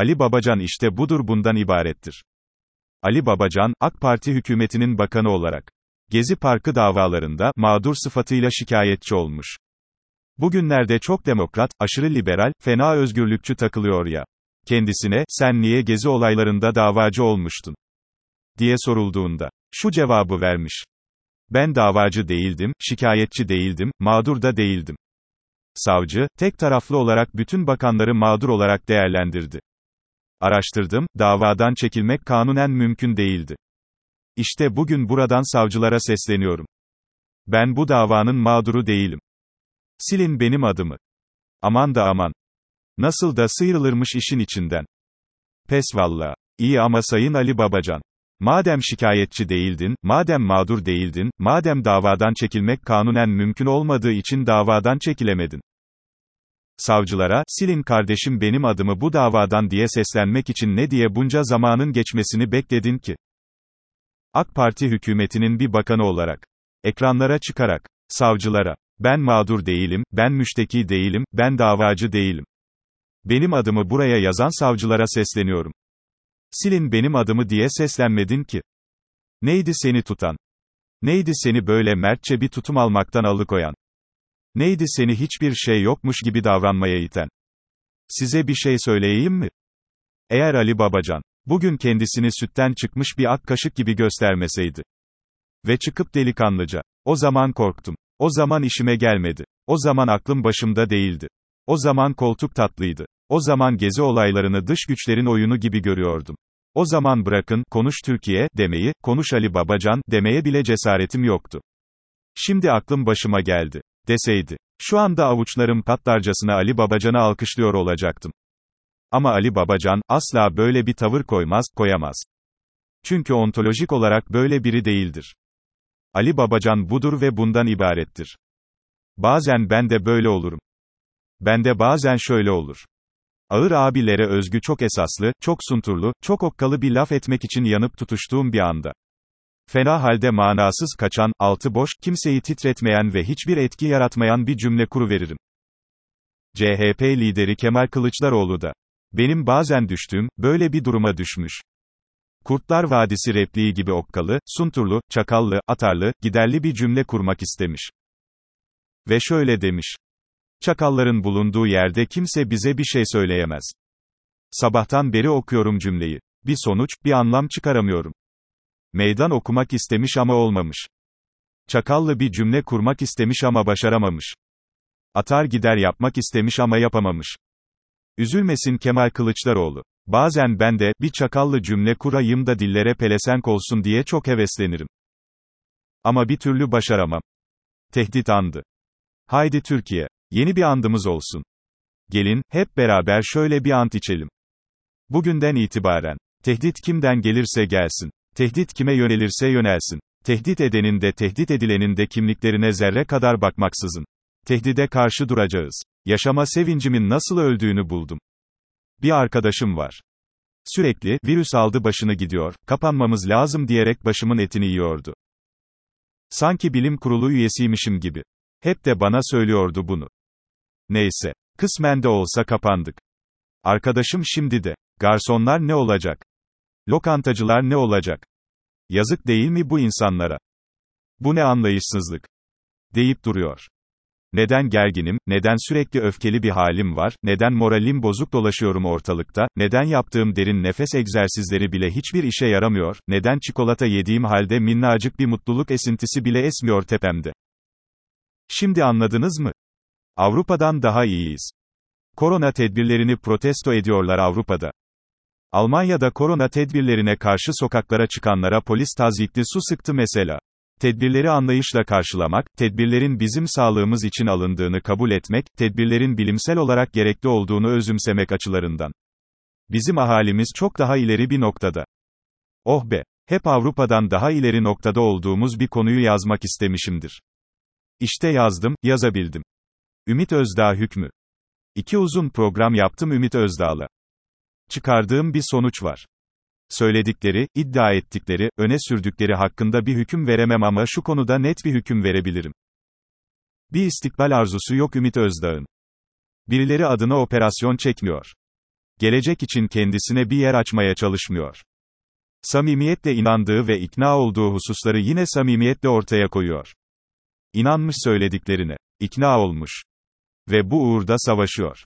Ali Babacan işte budur bundan ibarettir. Ali Babacan, AK Parti hükümetinin bakanı olarak, Gezi Parkı davalarında, mağdur sıfatıyla şikayetçi olmuş. Bugünlerde çok demokrat, aşırı liberal, fena özgürlükçü takılıyor ya. Kendisine, sen niye gezi olaylarında davacı olmuştun? diye sorulduğunda, şu cevabı vermiş. Ben davacı değildim, şikayetçi değildim, mağdur da değildim. Savcı, tek taraflı olarak bütün bakanları mağdur olarak değerlendirdi. Araştırdım, davadan çekilmek kanunen mümkün değildi. İşte bugün buradan savcılara sesleniyorum. Ben bu davanın mağduru değilim. Silin benim adımı. Aman da aman. Nasıl da sıyrılırmış işin içinden. Pes valla. İyi ama Sayın Ali Babacan. Madem şikayetçi değildin, madem mağdur değildin, madem davadan çekilmek kanunen mümkün olmadığı için davadan çekilemedin. Savcılara, silin kardeşim benim adımı bu davadan diye seslenmek için ne diye bunca zamanın geçmesini bekledin ki? AK Parti hükümetinin bir bakanı olarak, ekranlara çıkarak, savcılara, ben mağdur değilim, ben müşteki değilim, ben davacı değilim. Benim adımı buraya yazan savcılara sesleniyorum. Silin benim adımı diye seslenmedin ki. Neydi seni tutan? Neydi seni böyle mertçe bir tutum almaktan alıkoyan? Neydi seni hiçbir şey yokmuş gibi davranmaya iten? Size bir şey söyleyeyim mi? Eğer Ali Babacan, bugün kendisini sütten çıkmış bir ak kaşık gibi göstermeseydi. Ve çıkıp delikanlıca, o zaman korktum. O zaman işime gelmedi. O zaman aklım başımda değildi. O zaman koltuk tatlıydı. O zaman gezi olaylarını dış güçlerin oyunu gibi görüyordum. O zaman bırakın, konuş Türkiye, demeyi, konuş Ali Babacan, demeye bile cesaretim yoktu. Şimdi aklım başıma geldi. Deseydi. Şu anda avuçlarım patlarcasına Ali Babacan'ı alkışlıyor olacaktım. Ama Ali Babacan, asla böyle bir tavır koymaz, koyamaz. Çünkü ontolojik olarak böyle biri değildir. Ali Babacan budur ve bundan ibarettir. Bazen ben de böyle olurum. Ben de bazen şöyle olur. Ağır abilere özgü çok esaslı, çok sunturlu, çok okkalı bir laf etmek için yanıp tutuştuğum bir anda. Fena halde manasız kaçan, altı boş, kimseyi titretmeyen ve hiçbir etki yaratmayan bir cümle kuruveririm. CHP lideri Kemal Kılıçdaroğlu da. Benim bazen düştüğüm, böyle bir duruma düşmüş. Kurtlar Vadisi repliği gibi okkalı, sunturlu, çakallı, atarlı, giderli bir cümle kurmak istemiş. Ve şöyle demiş. Çakalların bulunduğu yerde kimse bize bir şey söyleyemez. Sabahtan beri okuyorum cümleyi. Bir sonuç, bir anlam çıkaramıyorum. Meydan okumak istemiş ama olmamış. Çakallı bir cümle kurmak istemiş ama başaramamış. Atar gider yapmak istemiş ama yapamamış. Üzülmesin Kemal Kılıçdaroğlu. Bazen ben de, bir çakallı cümle kurayım da dillere pelesenk olsun diye çok heveslenirim. Ama bir türlü başaramam. Tehdit andı. Haydi Türkiye. Yeni bir andımız olsun. Gelin, hep beraber şöyle bir ant içelim. Bugünden itibaren. Tehdit kimden gelirse gelsin. Tehdit kime yönelirse yönelsin. Tehdit edenin de tehdit edilenin de kimliklerine zerre kadar bakmaksızın. Tehdide karşı duracağız. Yaşama sevincimin nasıl öldüğünü buldum. Bir arkadaşım var. Sürekli, virüs aldı başını gidiyor, kapanmamız lazım diyerek başımın etini yiyordu. Sanki bilim kurulu üyesiymişim gibi. Hep de bana söylüyordu bunu. Neyse. Kısmen de olsa kapandık. Arkadaşım şimdi de. Garsonlar ne olacak? Lokantacılar ne olacak? Yazık değil mi bu insanlara? Bu ne anlayışsızlık? Deyip duruyor. Neden gerginim, neden sürekli öfkeli bir halim var, neden moralim bozuk dolaşıyorum ortalıkta, neden yaptığım derin nefes egzersizleri bile hiçbir işe yaramıyor, neden çikolata yediğim halde minnacık bir mutluluk esintisi bile esmiyor tepemde. Şimdi anladınız mı? Avrupa'dan daha iyiyiz. Korona tedbirlerini protesto ediyorlar Avrupa'da. Almanya'da korona tedbirlerine karşı sokaklara çıkanlara polis tazyikli su sıktı mesela. Tedbirleri anlayışla karşılamak, tedbirlerin bizim sağlığımız için alındığını kabul etmek, tedbirlerin bilimsel olarak gerekli olduğunu özümsemek açılarından. Bizim ahalimiz çok daha ileri bir noktada. Oh be! Hep Avrupa'dan daha ileri noktada olduğumuz bir konuyu yazmak istemişimdir. İşte yazdım, yazabildim. Ümit Özdağ hükmü. İki uzun program yaptım Ümit Özdağ'la. Çıkardığım bir sonuç var. Söyledikleri, iddia ettikleri, öne sürdükleri hakkında bir hüküm veremem ama şu konuda net bir hüküm verebilirim. Bir istikbal arzusu yok Ümit Özdağ'ın. Birileri adına operasyon çekmiyor. Gelecek için kendisine bir yer açmaya çalışmıyor. Samimiyetle inandığı ve ikna olduğu hususları yine samimiyetle ortaya koyuyor. İnanmış söylediklerine. İkna olmuş. Ve bu uğurda savaşıyor.